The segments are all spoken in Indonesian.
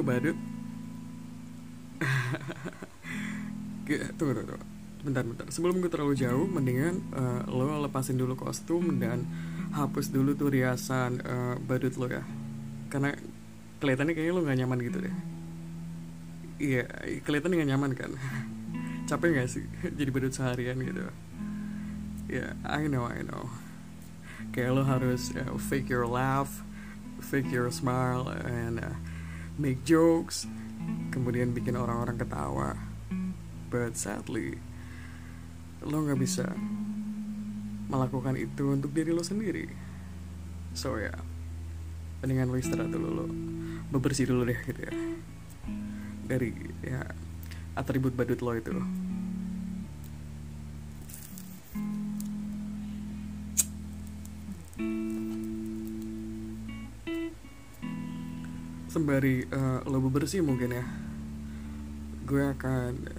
lo badut tunggu tunggu bentar bentar. Sebelum gue terlalu jauh mendingan uh, lo lepasin dulu kostum dan hapus dulu tuh riasan uh, badut lo ya. Karena kelihatannya kayaknya lo nggak nyaman gitu deh. Iya kelihatan nggak nyaman kan? Capek gak sih jadi badut seharian gitu? Ya yeah, I know I know. Kayak lo harus uh, fake your laugh fake your smile and uh, make jokes kemudian bikin orang-orang ketawa. But sadly lo nggak bisa melakukan itu untuk diri lo sendiri. So ya yeah, mendingan lo istirahat dulu lo bebersih dulu deh gitu ya. Dari ya atribut badut lo itu sembari uh, lo bebersih mungkin ya. Gue akan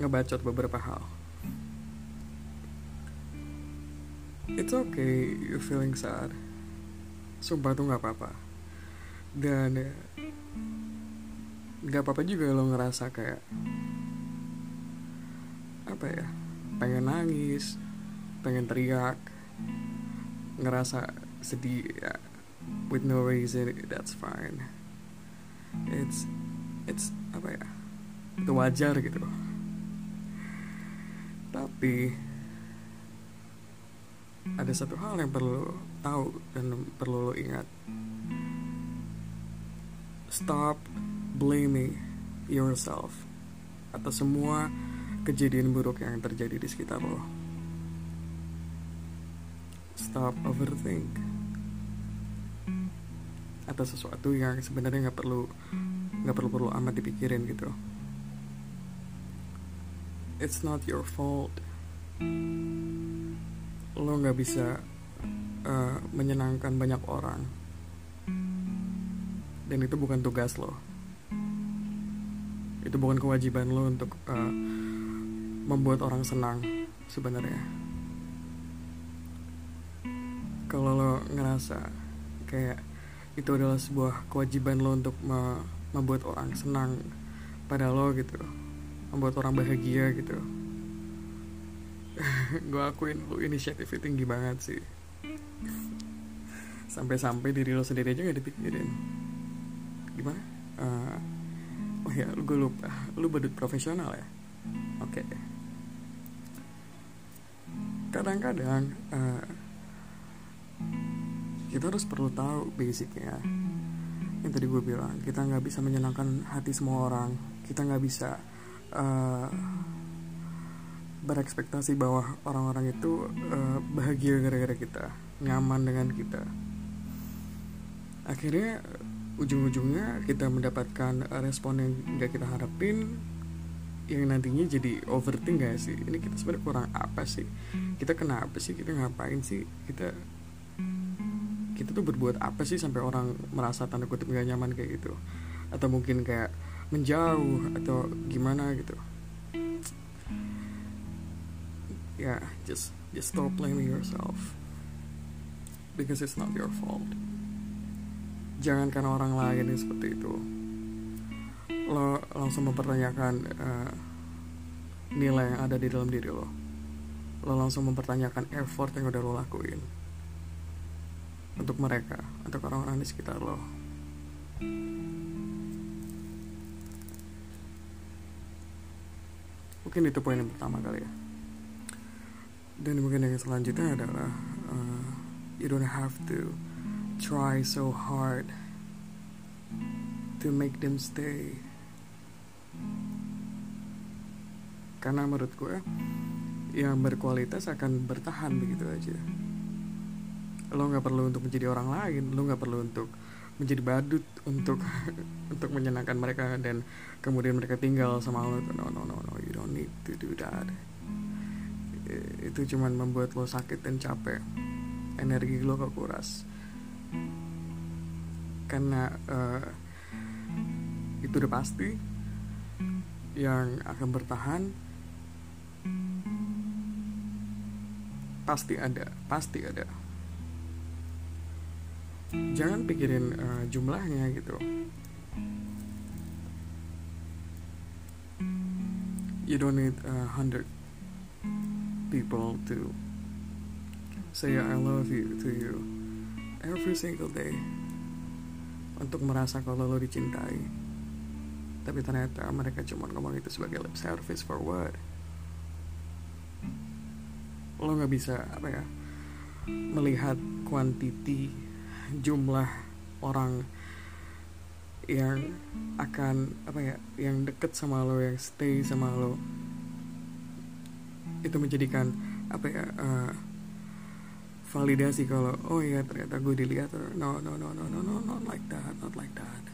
ngebacot beberapa hal. It's okay you feeling sad. Sumpah tuh nggak apa-apa. Dan nggak apa-apa juga lo ngerasa kayak apa ya pengen nangis pengen teriak ngerasa sedih ya with no reason that's fine it's it's apa ya itu wajar gitu tapi ada satu hal yang perlu tahu dan perlu lo ingat. Stop blaming yourself atas semua kejadian buruk yang terjadi di sekitar lo. Stop overthink atas sesuatu yang sebenarnya nggak perlu nggak perlu perlu amat dipikirin gitu. It's not your fault. Lo nggak bisa uh, menyenangkan banyak orang. Dan itu bukan tugas lo. Itu bukan kewajiban lo untuk uh, membuat orang senang sebenarnya. Kalau lo ngerasa kayak itu adalah sebuah kewajiban lo untuk me membuat orang senang pada lo gitu. Membuat orang bahagia gitu. Gue akuin lu inisiatifnya tinggi banget sih. Sampai-sampai diri lo sendiri aja gak dipikirin. Gimana? Uh, oh ya gue lupa. Lu badut profesional ya? Oke. Okay. kadang-kadang uh, kita harus perlu tahu basicnya yang tadi gue bilang kita nggak bisa menyenangkan hati semua orang. Kita nggak bisa uh, berekspektasi bahwa orang-orang itu uh, bahagia gara-gara kita nyaman dengan kita. Akhirnya ujung-ujungnya kita mendapatkan respon yang gak kita harapin yang nantinya jadi overthink gak sih? Ini kita sebenarnya kurang apa sih? Kita kenapa sih? Kita ngapain sih? Kita kita tuh berbuat apa sih sampai orang merasa tanda kutip gak nyaman kayak gitu? Atau mungkin kayak menjauh atau gimana gitu? Ya yeah, just just stop blaming yourself. Because it's not your fault. Jangan karena orang lain yang seperti itu. Lo langsung mempertanyakan uh, nilai yang ada di dalam diri lo. Lo langsung mempertanyakan effort yang udah lo lakuin untuk mereka untuk orang-orang di sekitar lo. Mungkin itu poin yang pertama kali ya. Dan mungkin yang selanjutnya adalah uh, you don't have to try so hard to make them stay. Karena menurut gue yang berkualitas akan bertahan begitu aja lo nggak perlu untuk menjadi orang lain lo nggak perlu untuk menjadi badut untuk untuk menyenangkan mereka dan kemudian mereka tinggal sama lo no no no no you don't need to do that. Itu cuman membuat lo sakit dan capek. Energi lo kekuras. Karena uh, itu udah pasti yang akan bertahan pasti ada pasti ada jangan pikirin uh, jumlahnya gitu. You don't need a hundred people to say I love you to you every single day untuk merasa kalau lo dicintai. Tapi ternyata mereka cuma ngomong itu sebagai lip service for what? Lo nggak bisa apa ya melihat kuantiti jumlah orang yang akan apa ya yang deket sama lo yang stay sama lo itu menjadikan apa ya uh, validasi kalau oh iya ternyata gue dilihat no no no no no no not like that not like that.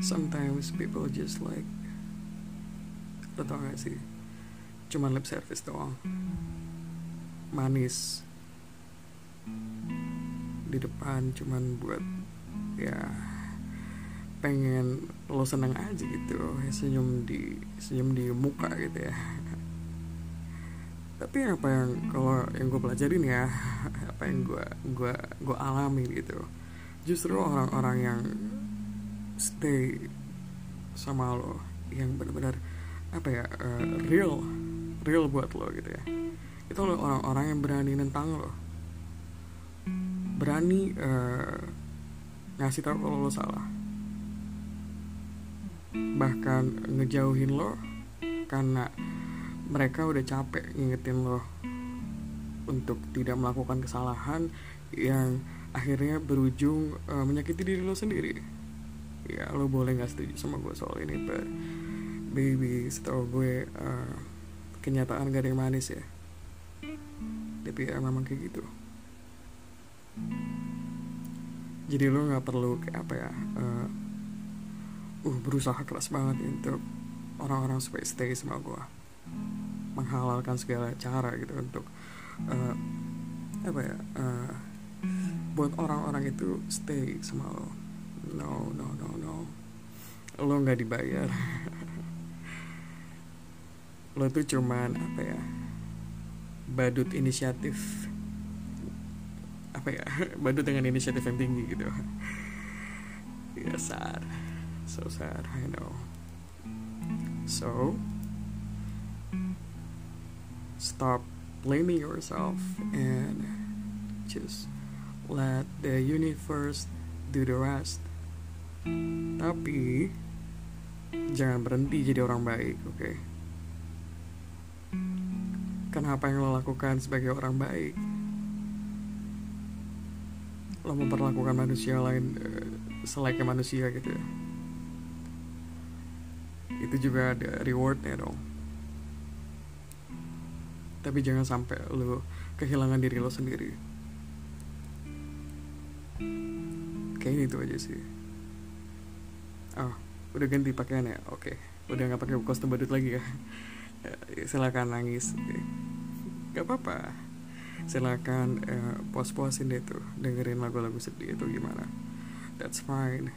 Sometimes people just like lo tau gak sih? Cuman lip service doang. Manis di depan cuman buat ya pengen lo seneng aja gitu senyum di senyum di muka gitu ya. Tapi apa yang kalau yang gue pelajarin ya apa yang gue gue gue alami gitu. Justru orang-orang yang stay sama lo yang benar-benar apa ya uh, real real buat lo gitu ya. Itu lo orang-orang yang berani nentang lo berani uh, ngasih tahu kalau lo salah. Bahkan ngejauhin lo karena mereka udah capek ngingetin lo untuk tidak melakukan kesalahan yang akhirnya berujung uh, menyakiti diri lo sendiri. Ya lo boleh nggak setuju sama gue soal ini but baby setahu gue uh, kenyataan gak ada yang manis ya. Tapi ya memang kayak gitu jadi lo nggak perlu kayak apa ya uh, uh berusaha keras banget untuk orang-orang supaya stay sama gue menghalalkan segala cara gitu untuk uh, apa ya uh, buat orang-orang itu stay sama lo. No no no no. Lo nggak dibayar. Lo tuh cuman apa ya badut inisiatif apa ya badut dengan inisiatif yang tinggi gitu. Ya sad so sad I know. So stop blaming yourself and just let the universe do the rest. Tapi jangan berhenti jadi orang baik oke? Okay? karena apa yang lo lakukan sebagai orang baik lo memperlakukan manusia lain uh, selayaknya manusia gitu ya. Itu juga ada rewardnya dong. Tapi jangan sampai lo kehilangan diri lo sendiri. Kayaknya itu aja sih. Oh udah ganti pakaian ya? Oke. Okay. udah nggak pakai kostum badut lagi ya? Silakan nangis. Okay. gak apa-apa silakan uh, pos-posin deh tuh dengerin lagu-lagu sedih itu gimana. That's fine.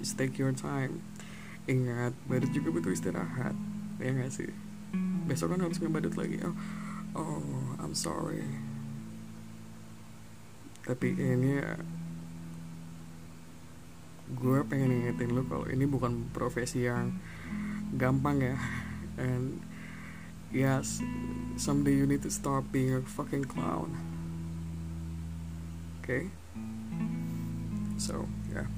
Just take your time. Ingat badut juga butuh istirahat ya gak sih? Besok kan harus ngebadut lagi. Oh oh I'm sorry. Tapi ini ya gue pengen ngingetin lo kalau ini bukan profesi yang gampang ya. And yes. Someday you need to stop being a fucking clown. Okay? So yeah.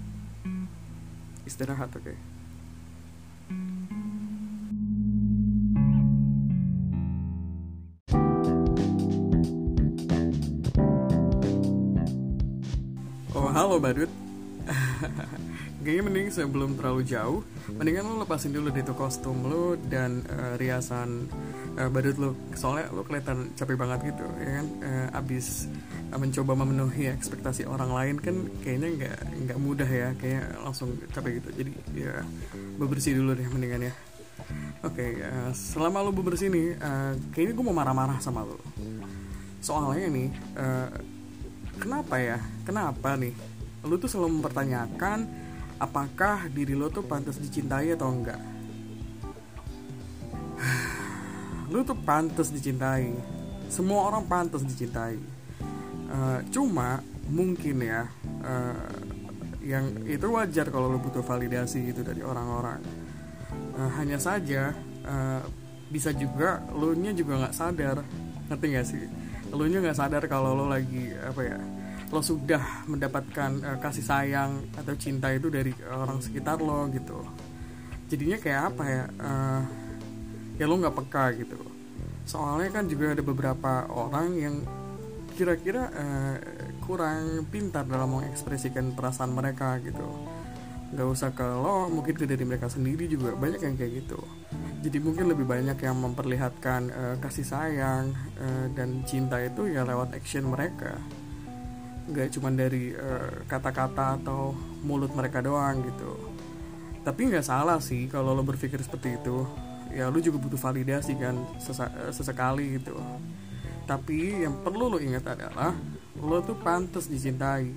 Is istirahat oke okay? Oh, halo badut Kayaknya mending sebelum terlalu jauh Mendingan lo lepasin dulu deh tuh kostum lo Dan uh, riasan uh, badut lo Soalnya lo kelihatan capek banget gitu ya kan? Uh, Abis uh, mencoba memenuhi ekspektasi orang lain kan Kayaknya nggak nggak mudah ya. Kayak langsung capek gitu. Jadi ya bebersih dulu deh mendingan ya. Oke, okay, uh, selama lo bebersih nih uh, Kayaknya gue mau marah-marah sama lo Soalnya nih uh, kenapa ya? Kenapa nih? Lu tuh selalu mempertanyakan apakah diri lo tuh pantas dicintai atau enggak? Lu tuh pantas dicintai. Semua orang pantas dicintai. Uh, cuma mungkin ya uh, yang itu wajar kalau lo butuh validasi gitu dari orang-orang. Uh, hanya saja uh, bisa juga lo nya juga nggak sadar. Ngerti gak sih? Lo nya nggak sadar kalau lo lagi apa ya lo sudah mendapatkan uh, kasih sayang atau cinta itu dari orang sekitar lo gitu. Jadinya kayak apa ya uh, ya lo nggak peka gitu. Soalnya kan juga ada beberapa orang yang kira-kira uh, kurang pintar dalam mengekspresikan perasaan mereka gitu. Nggak usah ke lo mungkin ke diri mereka sendiri juga. Banyak yang kayak gitu. Jadi mungkin lebih banyak yang memperlihatkan uh, kasih sayang uh, dan cinta itu ya lewat action mereka nggak cuma dari kata-kata uh, atau mulut mereka doang gitu. Tapi nggak salah sih kalau lo berpikir seperti itu. Ya lu juga butuh validasi kan sesekali gitu. Tapi yang perlu lo ingat adalah lo tuh pantas dicintai.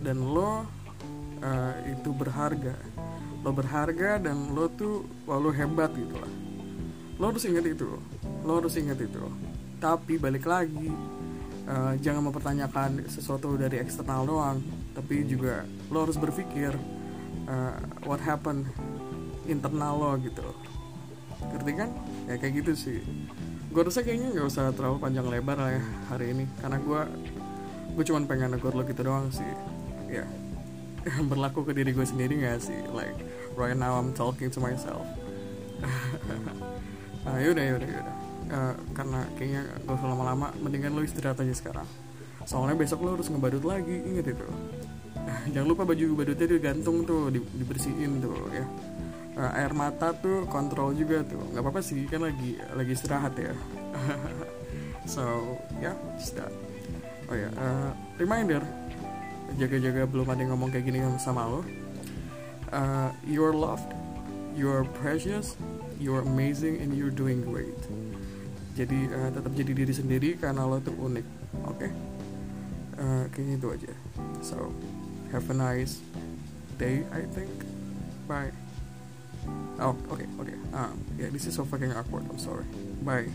Dan lo uh, itu berharga. Lo berharga dan lo tuh lo hebat gitu lah. Lo harus ingat itu. Lo harus ingat itu. Tapi balik lagi uh, jangan mempertanyakan sesuatu dari eksternal doang tapi juga lo harus berpikir uh, what happened internal lo gitu. Ngerti kan? Ya kayak gitu sih. Gue rasa kayaknya nggak usah terlalu panjang lebar lah ya hari ini karena gue gue cuma pengen negor lo gitu doang sih. Ya berlaku ke diri gue sendiri gak sih? Like right now I'm talking to myself. Nah, yaudah yaudah yaudah uh, karena kayaknya gak usah lama-lama mendingan lo istirahat aja sekarang. Soalnya besok lo harus ngebadut lagi inget itu. Jangan lupa baju badutnya digantung tuh dibersihin tuh ya. Uh, air mata tuh kontrol juga tuh. Nggak apa-apa sih kan lagi lagi istirahat ya. So ya yeah, that. Oh ya yeah, uh, reminder. Jaga-jaga belum ada yang ngomong kayak gini sama lo. Uh, you're loved you're precious you're amazing and you're doing great jadi uh, tetap jadi diri sendiri karena lo tuh unik oke okay? uh, kayaknya itu aja so have a nice day I think bye Oh, okay, okay. Um, yeah, this is so fucking awkward. I'm sorry. Bye.